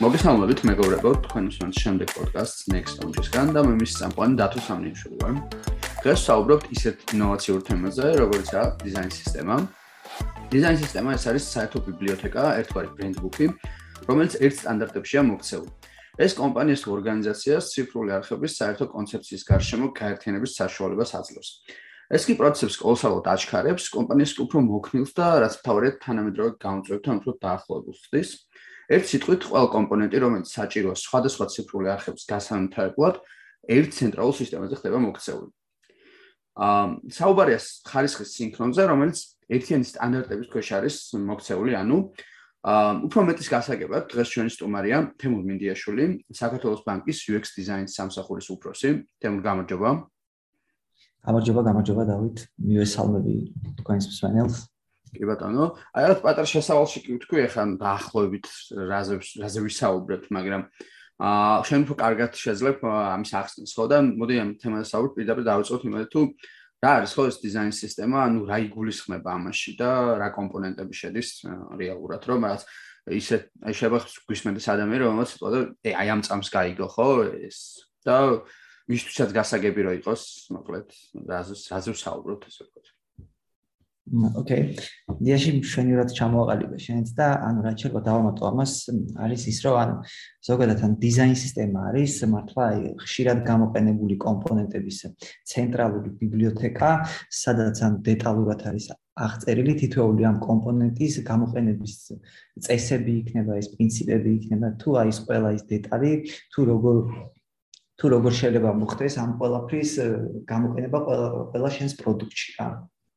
მოგესალმებით მეგობრებო, თქვენ უსმენთ შემდეგ პოდკასტს Next Launch-ისგან და მე მის სამყარო დათო სამნიშვილი ვარ. დღეს საუბრობთ ისეთ ინოვაციურ თემაზე, როგორიცაა დიზაინ სისტემა. დიზაინ სისტემა ეს არის საერთო ბიბლიოთეკა, ერთგვარი ბრენდბუქი, რომელიც ერთ სტანდარტებშია მოქცეული. ეს კომპანიის ორგანიზაციას ციფრული არხების საერთო კონცეფციის გარშემო გაერთიანების საშუალებას აძლევს. ეს კი პროცესს კოლოსალურად აჩქარებს, კომპანიის უფრო მოქნილს და რაც თავად თანამედროვე გამომწვევთან უფრო დაახლოებულს ხდის. ერთ სიტყვით, ყველა კომპონენტი, რომელიც საჭიროა სხვადასხვა ციფრული არხების გასანათებლად, ერთ ცენტრალურ სისტემაზე ხდება მოქცეული. აა საუბარია ხარისხის სინქრონზე, რომელიც ერთიანი სტანდარტების ქვეშ არის მოქცეული, ანუ აა უფრო მეტის გასაგებად, დღეს ჩვენი სტუმარია თემურ მინდიაშვილი, საქართველოს ბანკის UX დიზაინის სამსახურის უფროსი. თემურ გამარჯობა. გამარჯობა, გამარჯობა დავით. მიესალმები თქვენს მსმენელს. კი ბატონო, აი რა პატარ შესავალში კი ვთქვი, ახლა დაახლოებით რაზე რაზე ვისაუბრებთ, მაგრამ აა შენ უფრო კარგად შეძლებ ამის ახსნას, ხო? და მოდი ამ თემაზე საუბრობ, პირდაპირ დავიწყოთ იმაზე თუ რა არის ხო ეს დიზაინ სისტემა, ანუ რა იგულისხმება ამაში და რა კომპონენტები შედის რეალურად, რომ რაც ისე აი შევახს გვისმენდეს ადამიანი, რომელსაც თქო და აი ამ წამს გაიგო, ხო ეს. და მისთვის გასაგები რო იყოს, მოკლედ რაზე რაზე ვსაუბრობთ ესე ვთქვათ. ოკეი. დიაში მშვენივრად ჩამოაყალიბე შენც და ანუ რაც შეიძლება დავამატო ამას არის ის რომ ანუ ზოგადად ან დიზაინ სისტემა არის მართლა აი ხშირად გამოყენებული კომპონენტების ცენტრალური ბიბლიოთეკა, სადაც ან დეტალურად არის აღწერილი თითოეული ამ კომპონენტის გამოყენების წესები იქნება, ეს პრინციპები იქნება, თუ აი ეს ყველა ის დეტალი, თუ როგორ თუ როგორ შეიძლება მოხდეს ამ ყველაფრის გამოყენება ყველა ყველა შენს პროდუქტში რა.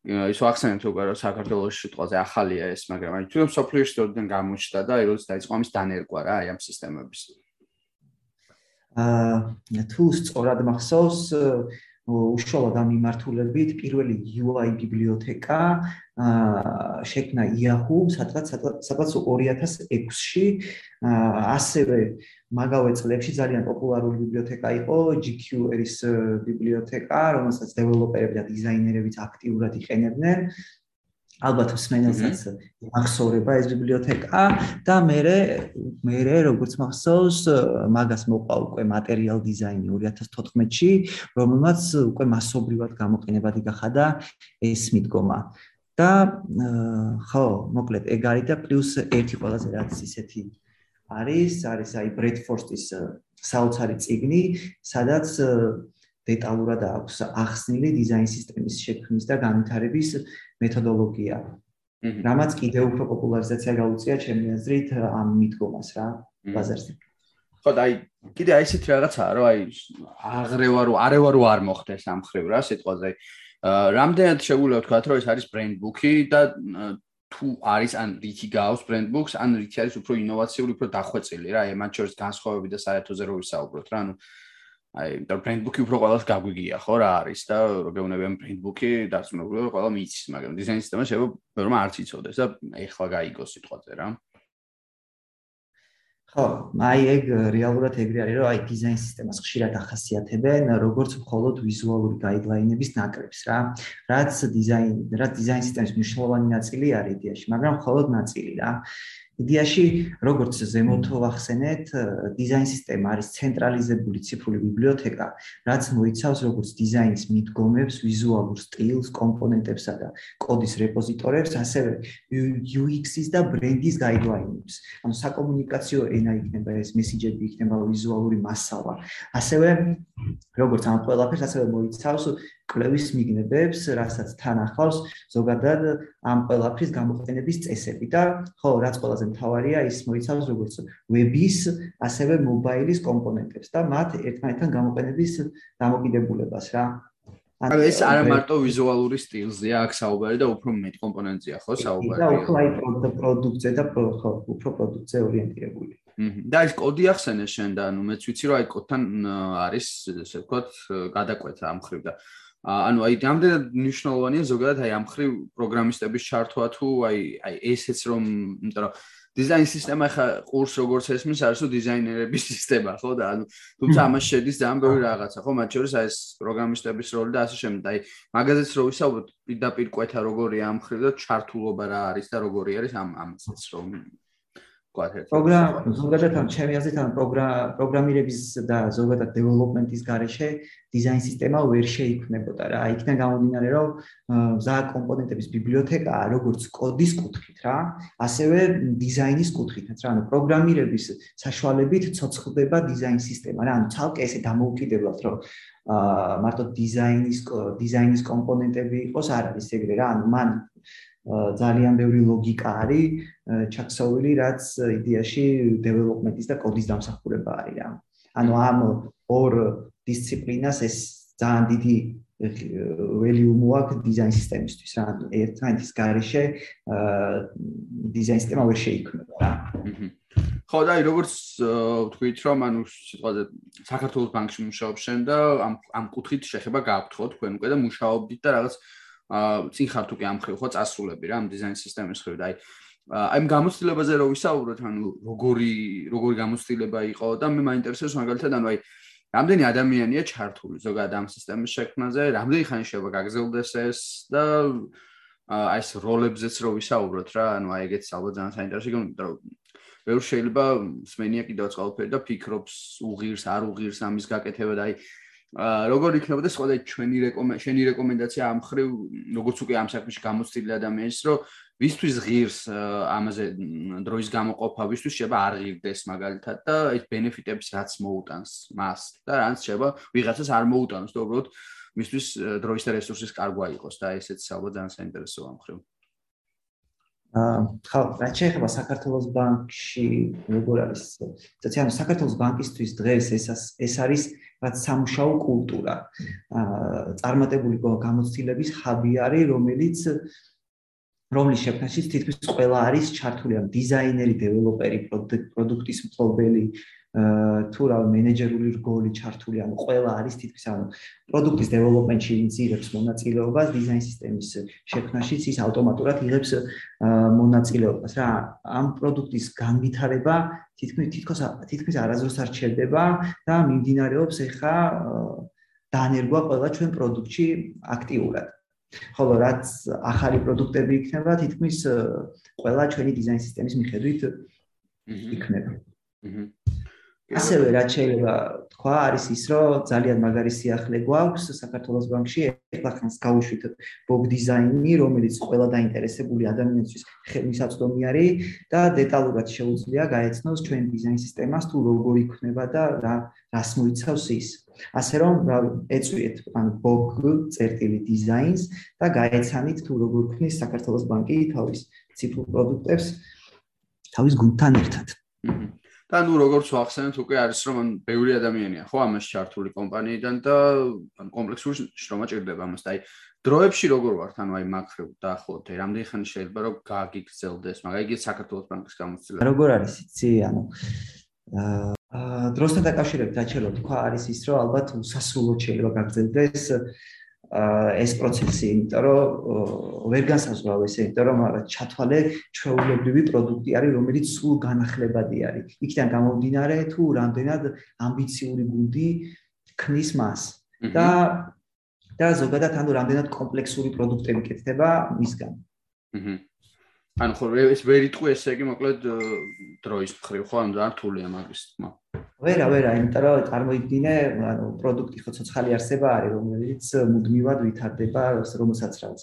ის ვახსენებ უკვე რომ საქართველოს სიტყვაზე ახალია ეს, მაგრამ აი თვითონ სოფლიოში დოდან გამოჩნდა და აი როდის დაიწყო ამის დანერგვა რა აი ამ სისტემების. აა თუ სწორად მახსოვს უშუალოდ ამ მიმართულებით პირველი UI ბიბლიოთეკა აა შექმნა Yahoo სადღაც სადღაც 2006-ში ასევე მაგავე წლებში ძალიან პოპულარული ბიბლიოთეკა იყო GQR-ის ბიბლიოთეკა, რომელსაც დეველოპერები და დიზაინერებიც აქტიურად იყენებდნენ. ალბათ მსმენელსაც ახსოვრება ეს ბიბლიოთეკა და მე მე როგორც მახსოვს მაგას მოყვა უკვე material design 2014-ში რომელმაც უკვე მასობრივად გამოყენებადი გახადა ეს მიდგომა და ხო მოკლედ ეგ არის და პლუს ერთი ყველაზე რაც ისეთი არის არის აი Bradford-ის საოცარი ციგნი სადაც დეტალურად აქვს ახსნილი დიზაინ სისტემის შექმნის და განვითარების მეთოდოლოგია. რამაც კიდევ უფრო პოპულარიზაცია გაუწია ჩემი აზრით ამ მიდგომას რა ბაზარზე. ხო და აი კიდე აი ესეთი რაღაცაა რომ აი აღრევა რო არევა რო არ მოხდეს ამ ხრივ რა სიტყვაზე. რამდენად შეგვიძლია ვთქვა რომ ეს არის ბრენდ ბუქი და თუ არის ან რითი გავს ბრენდ ბუქს ან რითი არის უფრო ინოვაციური უფრო დახვეწილი რა მათ შორის განსხვავებები და საერთოზე რო ვისაუბროთ რა ანუ აი და ბრენდბუქი უფრო ყველას გაგვიგია ხო რა არის და როგეუნებიან ბრენდბუქი დარწმუნებული ვარ ყველა მიიცის მაგრამ დიზაინ სისტემა შეიძლება რომ არც იცოდეს და ეხლა გაიგოს სიტყვაზე რა ხო, აი ეგ რეალურად ეგრე არის, რომ აი დიზაინ სისტემას ხშირად ახასიათებენ როგორც მხოლოდ ვიზუალური გაიდლაინების ნაკრებს რა. რაც დიზაინ, რაც დიზაინ სისტემის მნიშვნელოვანი ნაწილი არის იდეაში, მაგრამ მხოლოდ ნაწილი რა. იდეაში როგორც ზემოთ ვახსენეთ დიზაინ სისტემა არის ცენტრალიზებული ციფრული ბიბლიოთეკა რაც მოიცავს როგორც დიზაინის მიდგომებს ვიზუალურ სტილს კომპონენტებსა და კოდის რეპოზიტორებს ასევე UX-ის და ბრენდის გაიდლაინებს ანუ საკომუნიკაციო ენა იქნება ეს მესიჯები იქნება ვიზუალური მასალა. ასევე როგორც ამ ყველაფერს ასევე მოიცავს კლევის მიგნებებს, რასაც თან ახლავს ზოგადად ამ ყველაფრის გამოყენების წესები და ხო, რაც ყველაზე მთავარია, ის მოიცავს როგორც ვების, ასევე მობაილის კომპონენტებს და მათ ერთმანეთთან გამოყენების დამოკიდებულებას რა. ანუ ეს არა მარტო ვიზუალური სტილზია, აქ საუბარი და უფრო მეტ კომპონენტზეა, ხო, საუბარი. და უფრო აი პროდუქტზე და ხო, უფრო პროდუქტზე ორიენტირებული. და ეს კოდი ახსენე შენ და ანუ მეც ვიცი რომ აი კოდთან არის ესე ვთქვათ გადაკვეთა ამ ხრივ და ანუ აი რამდენად მნიშვნელოვანია ზოგადად აი ამ ხრივ პროგრამისტების ჩართვა თუ აი აი ესეც რომ იმიტომ რომ დიზაინ სისტემა ხა ყურს როგორც ესმის არის თუ დიზაინერების სისტემა ხო და ანუ თუმცა ამას შედის ძალიან ბევრი რაღაცა ხო? მათ შორის აი ეს პროგრამისტების როლი და ასე შემდეგ. აი მაგაზეც რო ვისაუბროთ პირდაპირ კვეთა როგორია ამ ხრივ და ჩართულობა რა არის და როგორი არის ამ ამასაც რომ ერთ პროგრამ ზოგადად ამ ჩემი აზრით ამ პროგრამირების და ზოგადად დეველოპმენტის გარეშე დიზაინ სისტემა ვერ შეიქმნებოდა რა. იქიდან გამომდინარე რომ ზა კომპონენტების ბიბლიოთეკა როგორც კოდის კუთხით რა ასევე დიზაინის კუთხითაც რა. ანუ პროგრამირების საშუალებით ცოცხლდება დიზაინ სისტემა რა. ანუ ცალკე ესე დამოუკიდებლად რომ აა მარტო დიზაინის დიზაინის კომპონენტები იყოს არ არის ეგრე რა. ანუ მან ძალიან ბევრი ლოგიკა არის ჩაქსოვილი რაც იდეაში დეველოპმენტის და კოდის დამსახურება არის რა. ანუ ამ ორ დისციპლინას ეს ძალიან დიდი ველიუმი აქვს დიზაინ სისტემისთვის რა. ერთმანეთის გარეშე დიზაინ სისტემა ვერ შეიქმნება რა. ხო და აი როგორც ვთქვით რომ ანუ სიტყვაზე საქართველოს ბანკში მუშაობ შენ და ამ ამ კუთხით შეხება გააქვთ ხო თქვენ უკვე და მუშაობდით და რაღაც წინ ხართ უკვე ამ ხრივ ხო წასულები რა ამ დიზაინ სისტემის ხრივ. და აი აი ამ გამოცდილებაზე რო ვისაუბროთ ანუ როგორი როგორი გამოცდილება იყო და მე მაინტერესებს მაგალითად ანუ აი რამდენი ადამიანია ჩართული ზოგადად ამ სისტემის შექმნაზე რამდენი ხანი შეიძლება გაგზელდეს ეს და აი ეს როლებზეც რო ვისაუბროთ რა ანუ აი ეგეც ალბათ ძალიან საინტერესო იმიტომ რომ ვერ შეიძლება სმენია კიდევ წყალფერი და ფიქრობს უღირს არ უღირს ამის გაკეთება და აი როგორ იქნებოდა სხვა ჩვენი რეკომენდაცია შენი რეკომენდაცია ამ ხრივ როგორც უკვე ამ საქმეში გამოცდილი ადამიანის რომ ვისთვის ღირს ამაზე დროის გამოყოფა ვისთვის შეიძლება არ ღირდეს მაგალითად და ეს ბენეფიტებს რაც მოუტანს მას და რაც შეიძლება ვიღაცას არ მოუტანს და უბრალოდ ვისთვის დროის და რესურსის კარგვა იყოს და ესეც ალბათ ძალიან საინტერესოა ამ ხრივ აა ხო, რაც შეეხება საქართველოს ბანკში, როგორ არის? ცოტა ანუ საქართველოს ბანკისთვის დღეს ეს ეს არის რაც სამუშაო კულტურა. აა წარმატებული გამოცდილების ხაბი არის, რომელიც რომლის შექმნაში თითქმის ყველა არის ჩართული, ან დიზაინერი, დეველოპერი, პროდუქტის მფლობელი, თუ რა მენეჯერული რგოლი ჩართული, ანუ ყველა არის თითქმის ანუ პროდუქტის დეველოპმენტში ინცირებს მონაწილეობას, დიზაინ სისტემის შექმნაშიც ის ავტომატურად იღებს მონაწილეობას რა. ამ პროდუქტის განვითარება თითქმის თითქოს თითქმის არაზრუს არ ჩერდება და მიმდინარეობს ახლა დაანერგვა ყველა ჩვენ პროდუქტში აქტიურად. ხოლო რაც ახალი პროდუქტები იქნება, თითქმის ყველა ჩვენი დიზაინ სისტემის მიხედვით იქნება. აჰა. ასევე რაც შეიძლება თქვა არის ის რომ ძალიან მაგარი სიახლე გვაქვს საქართველოს ბანკში ახლა ხანს გავუშვით ბოგ დიზაინი რომელიც ყველა დაინტერესებული ადამიანისთვის ხელმისაწვდომი არის და დეტალურად შეუძლია გაეცნოს ჩვენ დიზაინ სისტემას თუ როგორ იქნება და რა რას მოიცავს ის. ასე რომ ეწვიეთ ან ბოგ წერტილი დიზაინს და გაეცანით თუ როგორ ქნის საქართველოს ბანკი თავის ციფრულ პროდუქტებს თავის გუნდთან ერთად. აჰა და ნუ როგორც ვახსენეთ უკვე არის რომ ან ბევრი ადამიანია ხო ამას ჩართული კომპანიიდან და ან კომპლექსური შრომა ჭირდება ამას. და აი დროებში როგორ ვართ? ანუ აი მაქრო დაახლოებით რამდენი ხანი შეიძლება რომ გააგიქცელდეს მაგრამ იგი საქართველოს ბანკის გამოცდილება. როგორ არის იცი ანუ აა დროსთან დაკავშირებით აჩელო თქვა არის ის რომ ალბათ უსასრულოდ შეიძლება გაგრძელდეს ეს პროცესი, იმიტომ რომ ვერ განსაზღვრავ ესე, იმიტომ რომ ჩათვალე ჩვეულებრივი პროდუქტი არის, რომელიც სულ განახლებადი არის. იქიდან გამომდინარე, თუ რამდენად ამბიციური გუნდი ქმნის მას და და ზოგადად ანუ რამდენად კომპლექსური პროდუქტები კეთდება მისგან. აჰა. ანუ ხო ეს ვერ იტყვი ესე იგი მოკლედ დროის მხრივ ხო ანუ ძართულია მაგის თქმა ვერა ვერა იმიტომ რომ წარმოიდგინე ანუ პროდუქტი ხო ცოცხალი არსება არის რომელიც მუდმივად ვითარდება რომელსაც რაც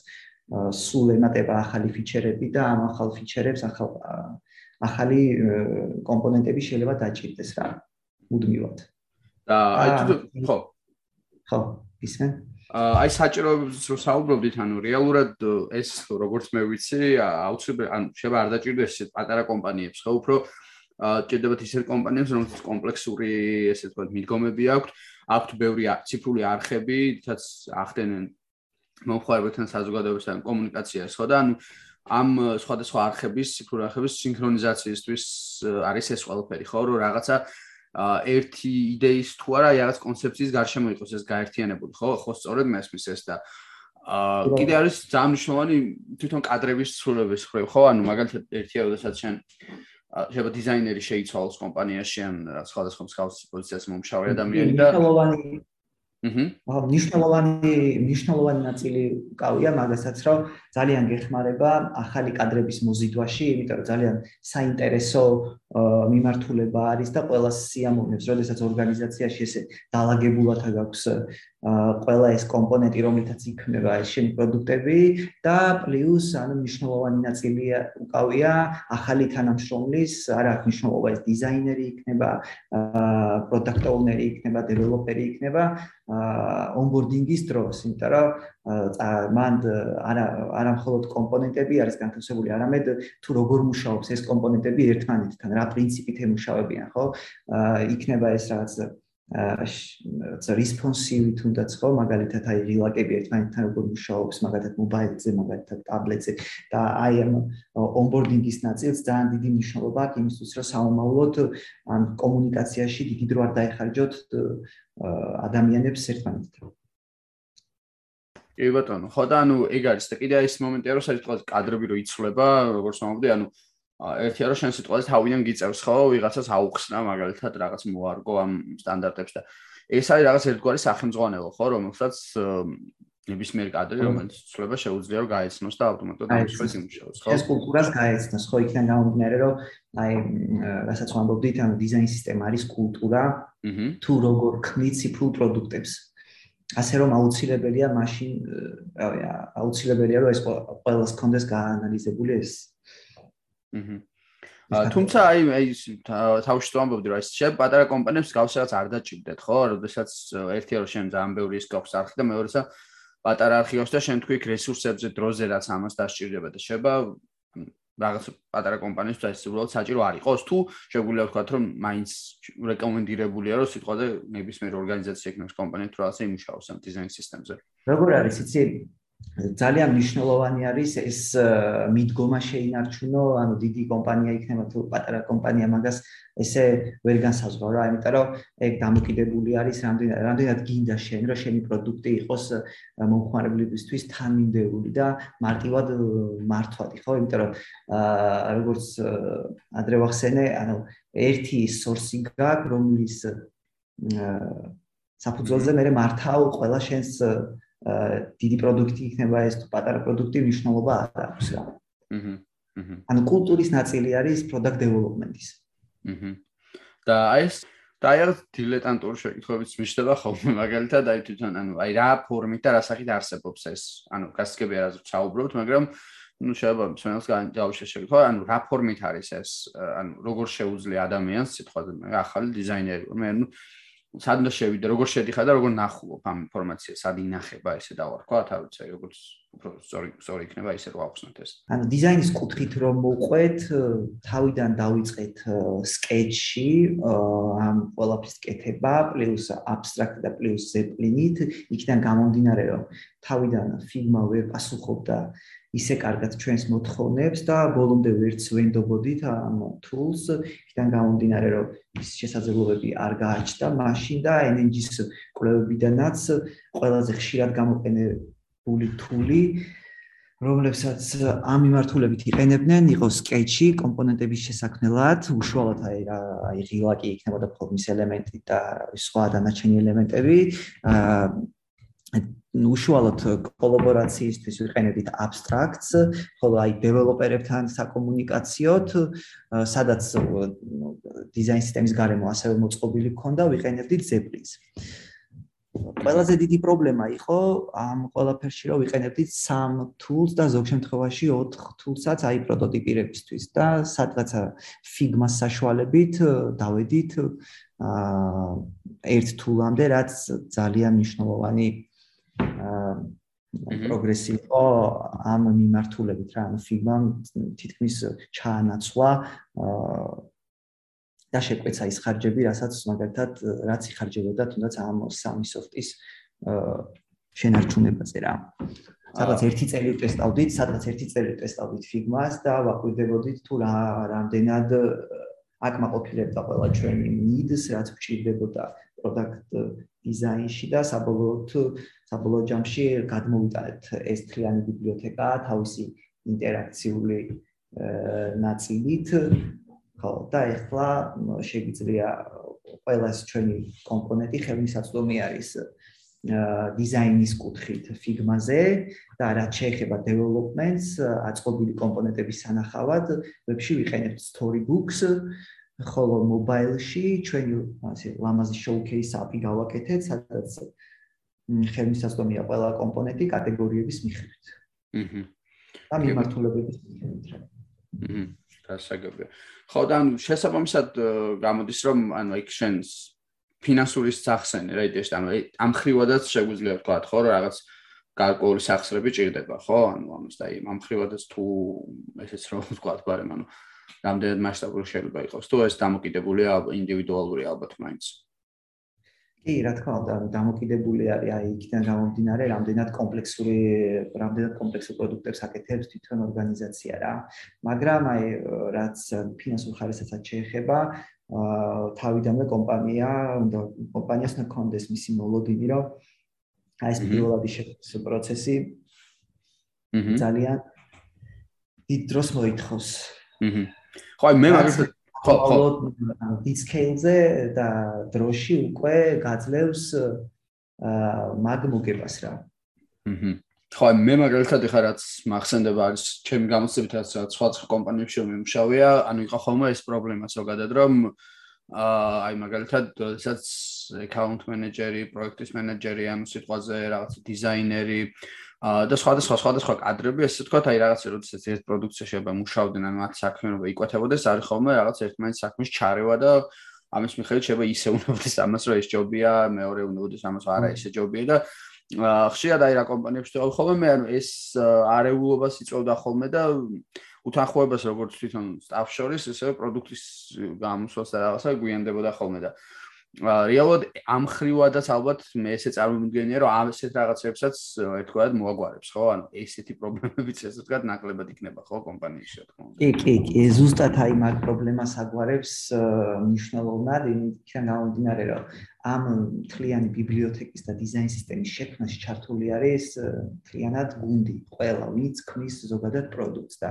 სულ ემატება ახალი ფიჩერები და ამ ახალ ფიჩერებს ახალ ახალი კომპონენტები შეიძლება დაჭირდეს რა მუდმივად. და აი ხო. ხო ისე. აი საჭიროებებს რო საუბრობდით, ანუ რეალურად ეს როგორც მე ვიცი, აუცილებლად ანუ შეიძლება არ დაჭირდეს პატარა კომპანიებს, ხო, უფრო ჭირდებათ ისეთ კომპანიებს, რომელთაც კომპლექსური ესე თქვა მიდგომები აქვთ, აქვთ ბევრი ციფრული არხები, თაც ახდენენ მომხმარებელთან საზოგადოებასთან კომუნიკაციას, ხო და ანუ ამ სხვადასხვა არხების, ციფრული არხების სინქრონიზაციისთვის არის ეს ყველაფერი, ხო, რომ რაღაცა ერთი იდეის თუ არა, რაღაც კონცეფციის გარშემო იყოს ეს გაერთიანებული, ხო? ხო, სწორედ მესმის ეს და აა კიდე არის ძალიან მნიშვნელოვანი თვითონ კადრების ცვლილებების ხრივ, ხო? ანუ მაგალითად ერთია, როდესაც შენ შეიძლება დიზაინერი შეიცვალოს კომპანიაში ან სხვადასხვა მსგავს პოზიციას მომშავე ადამიანი და აჰა. აა ნიშნულოვანი ნიშნულოვანი ნაწილი უკავია მაგასაც რომ ძალიან გეხმარება ახალი კადრების მოზიდვაში, იმიტომ რომ ძალიან საინტერესო მიმართულება არის და ყველა სიამოვნებს, როდესაც ორგანიზაციაში ესე დაალაგებულად აქვს ყველა ეს კომპონენტი, რომელთაც იქმნება ეს შენი პროდუქტები და პლუს ანუ მნიშვნელოვანი ნაწილია უკავია ახალი თანამშრომლის, არა აქვს მნიშვნელობა ეს დიზაინერი იქნება, პროდუქტ ოუნერი იქნება, დეველოპერი იქნება ონბორდინგის დროს, იმიტომ რომ მან არა არა მხოლოდ კომპონენტები არის განთავსებული, არამედ თუ როგორ მუშაობს ეს კომპონენტები ერთმანეთთან, რა პრინციპით ემუშავებიან, ხო? იქნება ეს რაღაც აა responsive თუნდაც ხო მაგალითად აი რილაკები ერთმანეთთან როგორ მუშაობს მაგალითად მობაილზე მაგალითად ტაბლეტზე და აი ამ onboarding-ის ნაწილს ძალიან დიდი მნიშვნელობა აქვს იმისთვის რომ საომავლოდ ან კომუნიკაციაში დიდი დრო არ დაეხარჯოთ ადამიანებს ერთმანეთთან კი ბატონო. ხო და ანუ ეგ არის და კიდე ის მომენტია რომ საერთოდ კადრები რო იცვლება როგორც მომდი ანუ ერთია რომ შენ სიტყვაზე თავიდან გიწევს ხო? ვიღაცას აუხსნა მაგალითად რაღაც მოარგო ამ სტანდარტებს და ეს არის რაღაც ერთგვარი სახელმძღვანელო ხო? რომელსაც ნებისმიერ კადრი რომელიც ცვლება შეუძლია რომ გაეცნოს და ავტომატურად ამშვენს იმუშაოს ხო? ეს კულტურას გაეცნოს. ხო იქიდან გამომდინარე რომ აი რასაც ვამბობდით ანუ დიზაინ სისტემა არის კულტურა თუ როგორ ქმნით ციფრულ პროდუქტებს ასე რომ აუცილებელია მაშინ რავი აუცილებელია რომ ეს ყველას კონდეს გაანალიზებული ეს. აჰა თუმცა აი აი თავში ვამბობდი რომ ეს შე პატარა კომპანიებს გავსრაღაც არ დაჭirdეთ ხო? როდესაც ერთი რომ შენ ძალიან ბევრი ის გქოს არხი და მეორეცა პატარა არხი გქოს და შენ თქვი რესურსებზე დროზე რაც ამას დასჭირდება და შეება რაღაც პატარა კომპანიებს ეს უბრალოდ საჭირო არ იყოს თუ შეგვიძლია ვთქვა რომ მაინც რეკომენდირებულია რომ სიტყვაზე ნებისმიერ ორგანიზაციაში ექნოს კომპანია თუ რაღაცა იმუშაოს ამ დიზაინ სისტემზე. როგორ არის იცი ძალიან მნიშვნელოვანი არის ეს მიდგომა შეინარჩუნო, ანუ დიდი კომპანია იქნება თუ პატარა კომპანია მაგას ესე ვერ განსაზღვრა რა, იმიტომ რომ ეგ დამოკიდებული არის რამდენად რამდენად გინდა შენ რომ შენი პროდუქტი იყოს მომხმარებლებისთვის თანმიმდევრული და მარტივად მართვადი, ხო? იმიტომ რომ აა როგორც ადრე ვახსენე, ანუ ერთი სორსი გაქვს, რომლის საფუძველზე მე მართავ ყველა შენს დიდი პროდუქტი იქნება ეს თუ პატარა პროდუქტი მნიშვნელობა არ აქვს რა. აჰა. აჰა. ანუ კულტურის ნაწილი არის product development-ის. აჰა. და აი ეს და აი რა დილეტანტური შეკითხვებიც მიშდება ხოლმე მაგალითად აი თვითონ ანუ აი რა ფორმით და რა სახით არსებობს ეს ანუ გასაგები არა საუბრობთ მაგრამ ну შეიძლება ჩვენს განჯაუშე შეკითხვა ანუ რა ფორმით არის ეს ანუ როგორ შეუძლია ადამიანს სიტყვაზე ახალი დიზაინერი მე ანუ სად უნდა შევიდე, როგორ შედიხარ და როგორ ნახულობ ამ ინფორმაციას, სად ინახება ესე დავარქვა, თავიცე, როგორც უფრო სწორი სწორი იქნება ისე რომ ავხსნათ ეს. ანუ დიზაინის კუთხით რომ მოყვეთ, თავიდან დავიწყეთ სკეჩში, ამ ყველაფრის კეთება, პლუს აბსტრაქტ და პლუს ზეპლინით, იქიდან გამომდინარე რომ თავიდან ფიგმა ვერ პასუხობდა ისე კარგად ჩვენს მოთხოვნებს და ბოლომდე ვერც ვენდობოდით ამ tools იქიდან გამომდინარე რომ ის შესაძლებლობები არ გააჩნდა მაშინ და NNG-ის კვლევებიდანაც ყველაზე ხშირად გამოყენებული tool-ი რომლებსაც ამ მიმართულებით იყენებდნენ იყო sketch-ი კომპონენტების შესაქმნელად. უშუალოდ აი აი ღილაკი იქნება და ფორმის ელემენტი და სხვა დანარჩენი ელემენტები. აა უშუალოდ კოლაბორაციისთვის ვიყენებთ აბსტრაქტს, ხოლო აი დეველოპერებთან საკომუნიკაციოდ, სადაც დიზაინ სისტემის გარემო ასევე მოწყობილი ქონდა, ვიყენებთ ზეპლინს. ყველაზე დიდი პრობლემა იყო ამ ყველაფერში, რომ ვიყენებთ სამ tools და ზოგ შემთხვევაში 4 tools-აც აი პროტოტიპირებისთვის და სადღაცა Figma-ს საშუალებით დავედით აა ერთ tool-ამდე, რაც ძალიან მნიშვნელოვანი პროგრესი იყო ამ მიმართულებით რა, ანუ ფიგმამ თითქმის ჩაანაცვლა და შეკვეცა ის ხარჯები, რასაც მაგალითად რაც იხარჯებოდა თუნდაც ამ სამი სოფტის შენარჩუნებაზე რა. სადაც ერთი წელი ტესტავდით, სადაც ერთი წელი ტესტავდით ფიგმას და ვაკვირდებოდით თუ რა რამდენად აკმაყოფილებდა ყველა ჩვენი needs, რაც გვჭირდებოდა product დიზაინში და საბოლოოდ საბოლოო ჯამში გადმოვიტანეთ ეს თლიანი ბიბლიოთეკა თავისი ინტერაქციული ნაწილით. ხო და ახლა შეგვიძლია ყველას ჩვენი კომპონენტი ხელმისაწვდომი არის დიზაინის კუთხით Figma-ზე და რაც შეეხება developments, აწყობილი კომპონენტების სანახავად, ვებში ვიყენებთ Storybooks ხოლო mobile-ში ჩვენი ასე ლამაზი showcase API გავაკეთეთ, სადაც ხელმისაწვდომია ყველა კომპონენტი კატეგორიების მიხედვით. აჰა. და მიმართულებების მიხედვით. აჰა. გასაგებია. ხო და ანუ შესაბამისად გამოდის რომ ანუ იქ შენს ფინანსური სახსენი რა იდეაში ანუ ამ ხრივადაც შეგვიძლია ვთქვა ხო რაღაც გარკვეული სახსრები ჭირდება ხო ანუ ამას და ამ ხრივადაც თუ ესეც რომ ვთქვა ბარემ ანუ რამდენად მასშტაბური შეიძლება იყოს თუ ეს დამოკიდებულია ინდივიდუალური ალბათ მაინც კი, რა თქმა უნდა, დამოკიდებული არის აი იქიდან გამომდინარე, რამდენად კომპლექსური, რამდენად კომპლექსურ პროდუქტებს აკეთებს თვითონ ორგანიზაცია რა. მაგრამ აი რაც ფინანსურ ხარისსაც შეეხება, აა თავიდანვე კომპანია, უნდა კომპანიას უნდა კონდეს მისი მოლოდინი, რომ აი ეს პირველადი შეფასების პროცესი ძალიან დიდ დროს მოითხოვს. აჰა. ხო, აი მე მაგალითად ხო ხო დისკეილზე და დროში უკვე გაძლევს აა მაგმოგებას რა. აჰა. ხო მე მაგალითად ეხლა რაც მახსენდება არის ჩემი გამოცდებით რაც სხვა სხვა კომპანიებში მომშავია, ანუ იყო ხოლმე ეს პრობლემა ზოგადად რომ აა აი მაგალითად სადაც account manager-ი, პროექტის მენეჯერი, ანუ სიტყვაზე რაღაც დიზაინერი და სხვადასხვა სხვადასხვა კადრები, ესე ვთქვათ, აი რაღაცა როდესაც ერთ პროდუქცია შეიძლება მუშაობდნენ, ან მათ საქმიანობა იკვეთებოდეს, არის ხოლმე რაღაც ერთმანეთს საქმის ჩარევა და ამის მიხედვით შეიძლება ისე უნდაოდეს ამას, რომ ეს ჯობია, მეორე უნდაოდეს ამას, არა ესე ჯობია და ხშირად აი რა კომპანიებში თქო ხოლმე მე ანუ ეს არეულობას იწევდა ხოლმე და უთანხმოებას როგორც თვითონ staff შორის, ესე პროდუქტის გამოსვლას და რაღაცა გვიანდებოდა ხოლმე და რეალურად ამ ხრივადაც ალბათ მე ესე წარმომიდგენია რომ ამ ესეთ რაღაცებსაც ერთგვარად მოაგვარებს ხო? ანუ ესეთი პრობლემებიც ესე ვთქვათ ნაკლებად იქნება ხო კომპანიაში თქო კი კი კი. ზუსტად აი მაგ პრობლემას აგვარებს მნიშვნელოვნად იქიდან გამომდინარე რომ ამ თლიანი ბიბლიოთეკის და დიზაინ სისტემის შექმნაში ჩართული არის თლიანად გუნდი ყველა ვინც ქმნის ზოგადად პროდუქტს და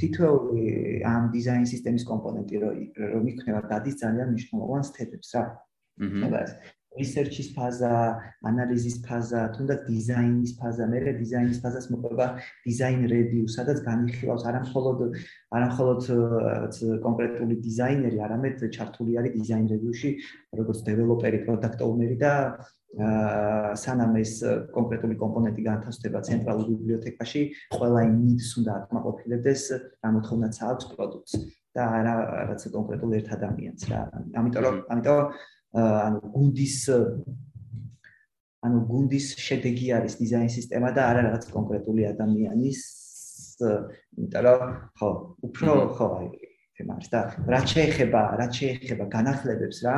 თითოეული ამ დიზაინ სისტემის კომპონენტი რომ იქნება დადის ძალიან მნიშვნელოვან სტეპებს რა ეხლა რისერჩის ფაზა, ანალიზის ფაზა, თუნდაც დიზაინის ფაზა, მერე დიზაინის ფაზას მოყვება დიზაინ რევიუ, სადაც განიხილავს არამხოლოდ არამხოლოდ კონკრეტული დიზაინერი, არამედ ჩართული არის დიზაინ რევიუში, როგორც დეველოპერი, პროდუქტ ოუნერი და სანამ ეს კონკრეტული კომპონენტი განთავსდება ცენტრალურ ბიბლიოთეკაში, ყველა იმ ნიდს უნდა აკმაყოფილებდეს, რამოთხოვნაც აქვს პროდუქტს და არა რაც კონკრეტულ ერთ ადამიანს რა. ამიტომ რომ ამიტომ ანუ გუნდის ანუ გუნდის შედეგი არის დიზაინ სისტემა და არა რაღაც კონკრეტული ადამიანის იმიტომ რომ ხო უფრო ხო აი თემას და რა შეეხება რა შეეხება განახლებებს რა